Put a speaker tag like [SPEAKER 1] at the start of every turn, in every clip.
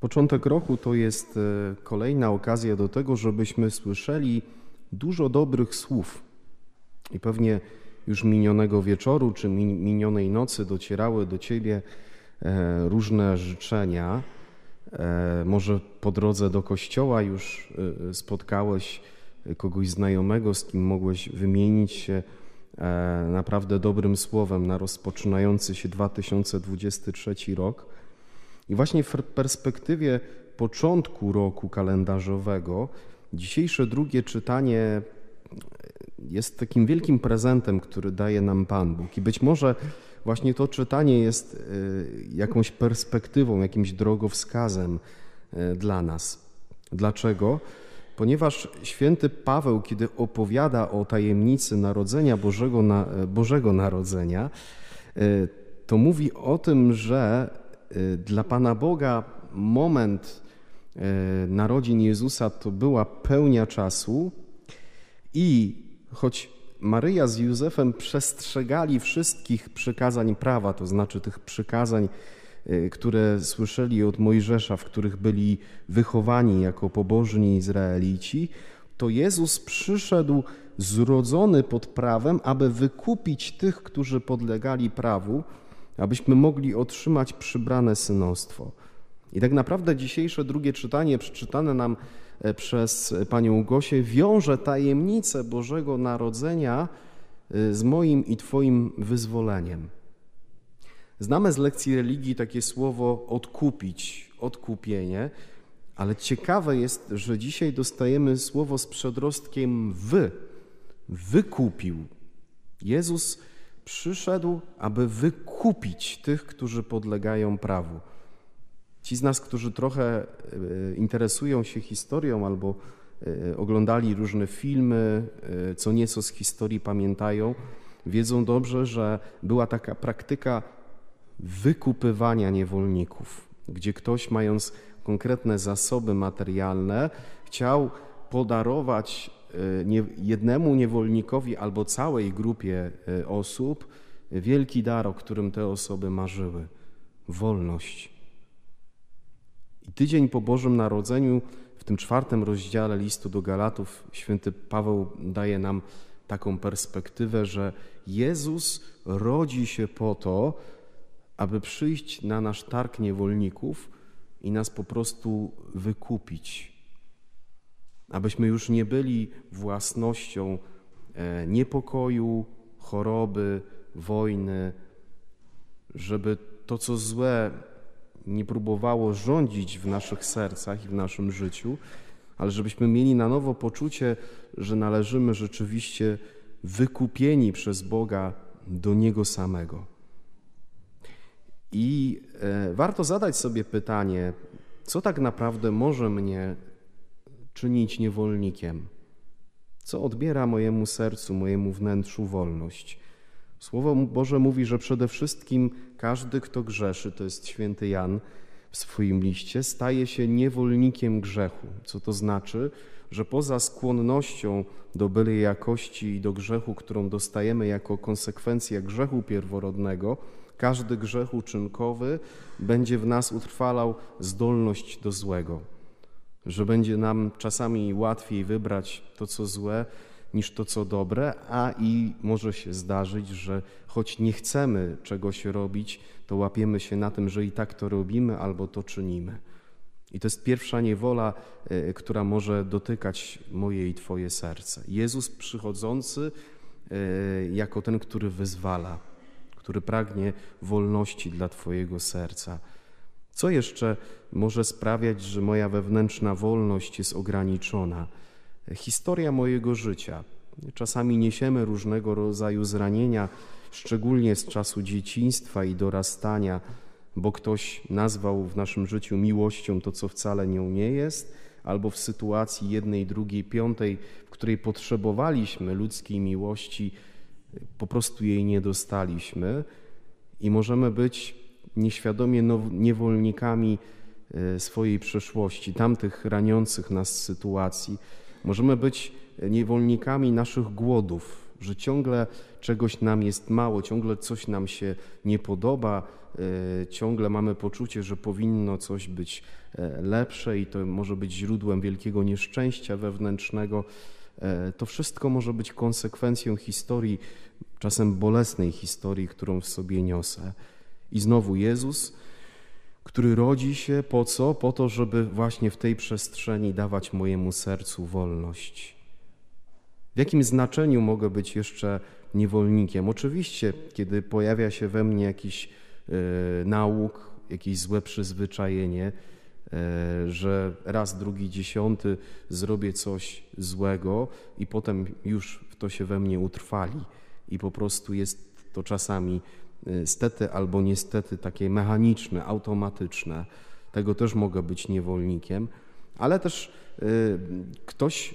[SPEAKER 1] Początek roku to jest e, kolejna okazja do tego, żebyśmy słyszeli dużo dobrych słów. I pewnie już minionego wieczoru czy minionej nocy docierały do ciebie e, różne życzenia. E, może po drodze do kościoła już spotkałeś kogoś znajomego, z kim mogłeś wymienić się naprawdę dobrym słowem na rozpoczynający się 2023 rok. I właśnie w perspektywie początku roku kalendarzowego dzisiejsze drugie czytanie jest takim wielkim prezentem, który daje nam Pan Bóg. I być może właśnie to czytanie jest e, jakąś perspektywą, jakimś drogowskazem e, dla nas. Dlaczego? Ponieważ święty Paweł, kiedy opowiada o tajemnicy narodzenia Bożego, e, Bożego Narodzenia, to mówi o tym, że dla Pana Boga moment y, narodzin Jezusa to była pełnia czasu i choć Maryja z Józefem przestrzegali wszystkich przykazań prawa, to znaczy tych przykazań, y, które słyszeli od Mojżesza, w których byli wychowani jako pobożni Izraelici, to Jezus przyszedł zrodzony pod prawem, aby wykupić tych, którzy podlegali prawu, abyśmy mogli otrzymać przybrane synostwo. I tak naprawdę dzisiejsze drugie czytanie, przeczytane nam e, przez panią Gosię, wiąże tajemnicę Bożego Narodzenia e, z moim i Twoim wyzwoleniem. Znamy z lekcji religii takie słowo odkupić, odkupienie, ale ciekawe jest, że dzisiaj dostajemy słowo z przedrostkiem wy, wykupił. Jezus przyszedł, aby wykupić tych, którzy podlegają prawu. Ci z nas, którzy trochę e, interesują się historią albo e, oglądali różne filmy, e, co nieco z historii pamiętają, wiedzą dobrze, że była taka praktyka wykupywania niewolników, gdzie ktoś, mając konkretne zasoby materialne, chciał podarować E, jednemu niewolnikowi albo całej grupie e, osób wielki dar, o którym te osoby marzyły wolność. I tydzień po Bożym Narodzeniu, w tym czwartym rozdziale listu do Galatów, święty Paweł daje nam taką perspektywę, że Jezus rodzi się po to, aby przyjść na nasz targ niewolników i nas po prostu wykupić abyśmy już nie byli własnością e, niepokoju, choroby, wojny, żeby to, co złe, nie próbowało rządzić w naszych sercach i w naszym życiu, ale żebyśmy mieli na nowo poczucie, że należymy rzeczywiście wykupieni przez Boga do Niego samego. I e, warto zadać sobie pytanie, co tak naprawdę może mnie czynić niewolnikiem, co odbiera mojemu sercu, mojemu wnętrzu wolność. Słowo Boże mówi, że przede wszystkim każdy, kto grzeszy, to jest święty Jan w swoim liście, staje się niewolnikiem grzechu. Co to znaczy? Że poza skłonnością do bylej jakości i do grzechu, którą dostajemy jako konsekwencję grzechu pierworodnego, każdy grzech uczynkowy będzie w nas utrwalał zdolność do złego że będzie nam czasami łatwiej wybrać to, co złe, niż to, co dobre, a i może się zdarzyć, że choć nie chcemy czegoś robić, to łapiemy się na tym, że i tak to robimy albo to czynimy. I to jest pierwsza niewola, e, która może dotykać moje i Twoje serce. Jezus przychodzący e, jako ten, który wyzwala, który pragnie wolności dla Twojego serca. Co jeszcze może sprawiać, że moja wewnętrzna wolność jest ograniczona? Historia mojego życia. Czasami niesiemy różnego rodzaju zranienia, szczególnie z czasu dzieciństwa i dorastania, bo ktoś nazwał w naszym życiu miłością to, co wcale nią nie jest, albo w sytuacji jednej, drugiej, piątej, w której potrzebowaliśmy ludzkiej miłości, po prostu jej nie dostaliśmy i możemy być nieświadomie niewolnikami e, swojej przeszłości, tamtych raniących nas sytuacji. Możemy być niewolnikami naszych głodów, że ciągle czegoś nam jest mało, ciągle coś nam się nie podoba, e, ciągle mamy poczucie, że powinno coś być e, lepsze i to może być źródłem wielkiego nieszczęścia wewnętrznego. E, to wszystko może być konsekwencją historii, czasem bolesnej historii, którą w sobie niosę. I znowu Jezus, który rodzi się po co? Po to, żeby właśnie w tej przestrzeni dawać mojemu sercu wolność. W jakim znaczeniu mogę być jeszcze niewolnikiem? Oczywiście, kiedy pojawia się we mnie jakiś e, nauk, jakieś złe przyzwyczajenie, e, że raz, drugi, dziesiąty zrobię coś złego i potem już to się we mnie utrwali i po prostu jest to czasami stety albo niestety takie mechaniczne, automatyczne. Tego też mogę być niewolnikiem, ale też ktoś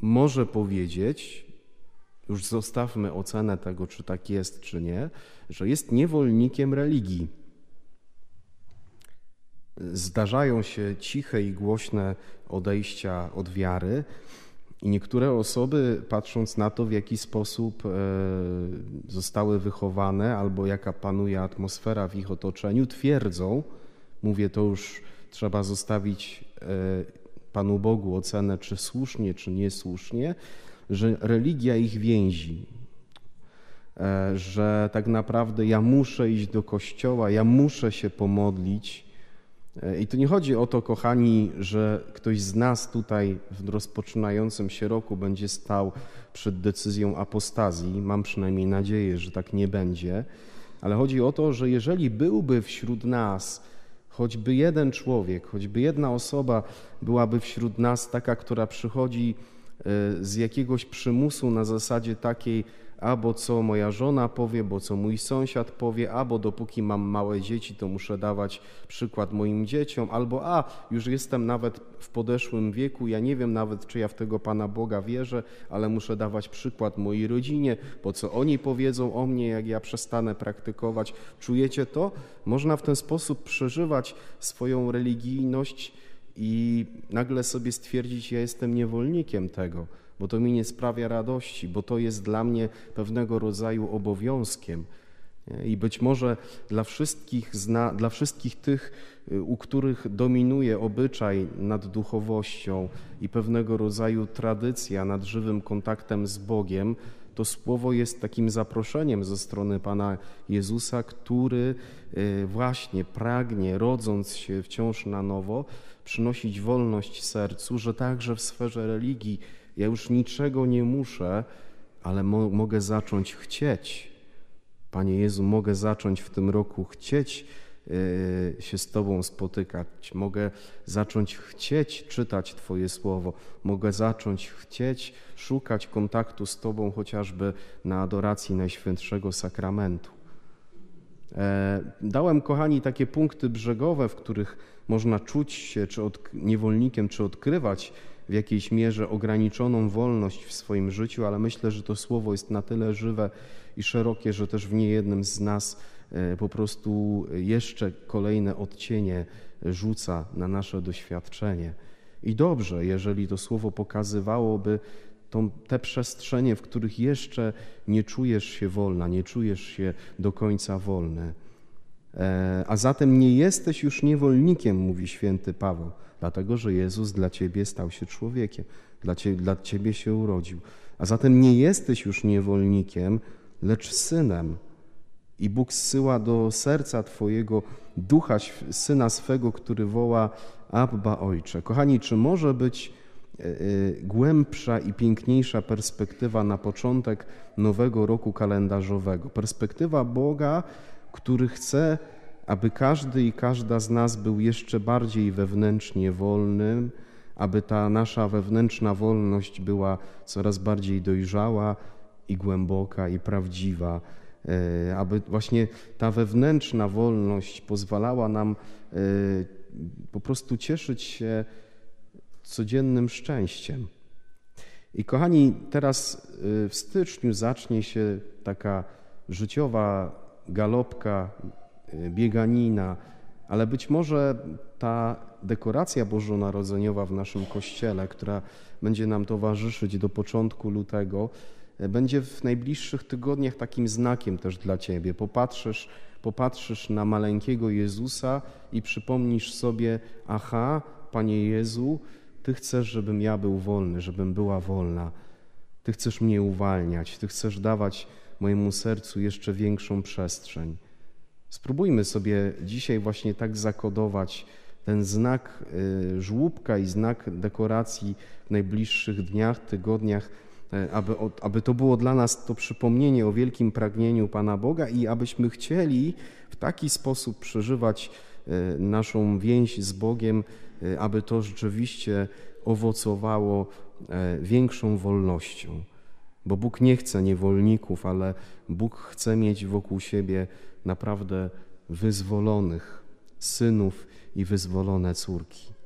[SPEAKER 1] może powiedzieć, już zostawmy ocenę tego, czy tak jest, czy nie, że jest niewolnikiem religii. Zdarzają się ciche i głośne odejścia od wiary, i niektóre osoby, patrząc na to, w jaki sposób e, zostały wychowane albo jaka panuje atmosfera w ich otoczeniu, twierdzą, mówię to już trzeba zostawić e, Panu Bogu ocenę, czy słusznie, czy niesłusznie, że religia ich więzi, e, że tak naprawdę ja muszę iść do kościoła, ja muszę się pomodlić. I to nie chodzi o to, kochani, że ktoś z nas tutaj w rozpoczynającym się roku będzie stał przed decyzją apostazji. Mam przynajmniej nadzieję, że tak nie będzie. Ale chodzi o to, że jeżeli byłby wśród nas choćby jeden człowiek, choćby jedna osoba byłaby wśród nas taka, która przychodzi e, z jakiegoś przymusu na zasadzie takiej, albo co moja żona powie, bo co mój sąsiad powie, albo dopóki mam małe dzieci, to muszę dawać przykład moim dzieciom, albo a, już jestem nawet w podeszłym wieku, ja nie wiem nawet, czy ja w tego Pana Boga wierzę, ale muszę dawać przykład mojej rodzinie, bo co oni powiedzą o mnie, jak ja przestanę praktykować. Czujecie to? Można w ten sposób przeżywać swoją religijność i nagle sobie stwierdzić, ja jestem niewolnikiem tego bo to mi nie sprawia radości, bo to jest dla mnie pewnego rodzaju obowiązkiem. I być może dla wszystkich, dla wszystkich tych, y, u których dominuje obyczaj nad duchowością i pewnego rodzaju tradycja nad żywym kontaktem z Bogiem, to słowo jest takim zaproszeniem ze strony Pana Jezusa, który y, właśnie pragnie, rodząc się wciąż na nowo, przynosić wolność sercu, że także w sferze religii ja już niczego nie muszę, ale mo mogę zacząć chcieć. Panie Jezu, mogę zacząć w tym roku chcieć yy, się z Tobą spotykać, mogę zacząć chcieć czytać Twoje słowo, mogę zacząć chcieć szukać kontaktu z Tobą chociażby na adoracji Najświętszego Sakramentu. E, dałem, kochani, takie punkty brzegowe, w których można czuć się czy od, niewolnikiem, czy odkrywać w jakiejś mierze ograniczoną wolność w swoim życiu, ale myślę, że to słowo jest na tyle żywe i szerokie, że też w niejednym z nas e, po prostu jeszcze kolejne odcienie rzuca na nasze doświadczenie. I dobrze, jeżeli to słowo pokazywałoby tą, te przestrzenie, w których jeszcze nie czujesz się wolna, nie czujesz się do końca wolny. E, a zatem nie jesteś już niewolnikiem, mówi święty Paweł dlatego że Jezus dla ciebie stał się człowiekiem, dla, cie, dla ciebie się urodził. A zatem nie jesteś już niewolnikiem, lecz synem. I Bóg zsyła do serca Twojego ducha syna swego, który woła Abba Ojcze. Kochani, czy może być e, e, głębsza i piękniejsza perspektywa na początek nowego roku kalendarzowego? Perspektywa Boga, który chce aby każdy i każda z nas był jeszcze bardziej wewnętrznie wolnym, aby ta nasza wewnętrzna wolność była coraz bardziej dojrzała i głęboka i prawdziwa, e, aby właśnie ta wewnętrzna wolność pozwalała nam e, po prostu cieszyć się codziennym szczęściem. I kochani, teraz e, w styczniu zacznie się taka życiowa galopka bieganina, ale być może ta dekoracja bożonarodzeniowa w naszym kościele, która będzie nam towarzyszyć do początku lutego, będzie w najbliższych tygodniach takim znakiem też dla Ciebie. Popatrzysz, popatrzysz na maleńkiego Jezusa i przypomnisz sobie, aha, Panie Jezu, Ty chcesz, żebym ja był wolny, żebym była wolna. Ty chcesz mnie uwalniać, Ty chcesz dawać mojemu sercu jeszcze większą przestrzeń. Spróbujmy sobie dzisiaj właśnie tak zakodować ten znak y, żłóbka i znak dekoracji w najbliższych dniach, tygodniach, e, aby, aby to było dla nas to przypomnienie o wielkim pragnieniu Pana Boga i abyśmy chcieli w taki sposób przeżywać e, naszą więź z Bogiem, e, aby to rzeczywiście owocowało większą wolnością. Bo Bóg nie chce niewolników, ale Bóg chce mieć wokół siebie naprawdę wyzwolonych synów i wyzwolone córki.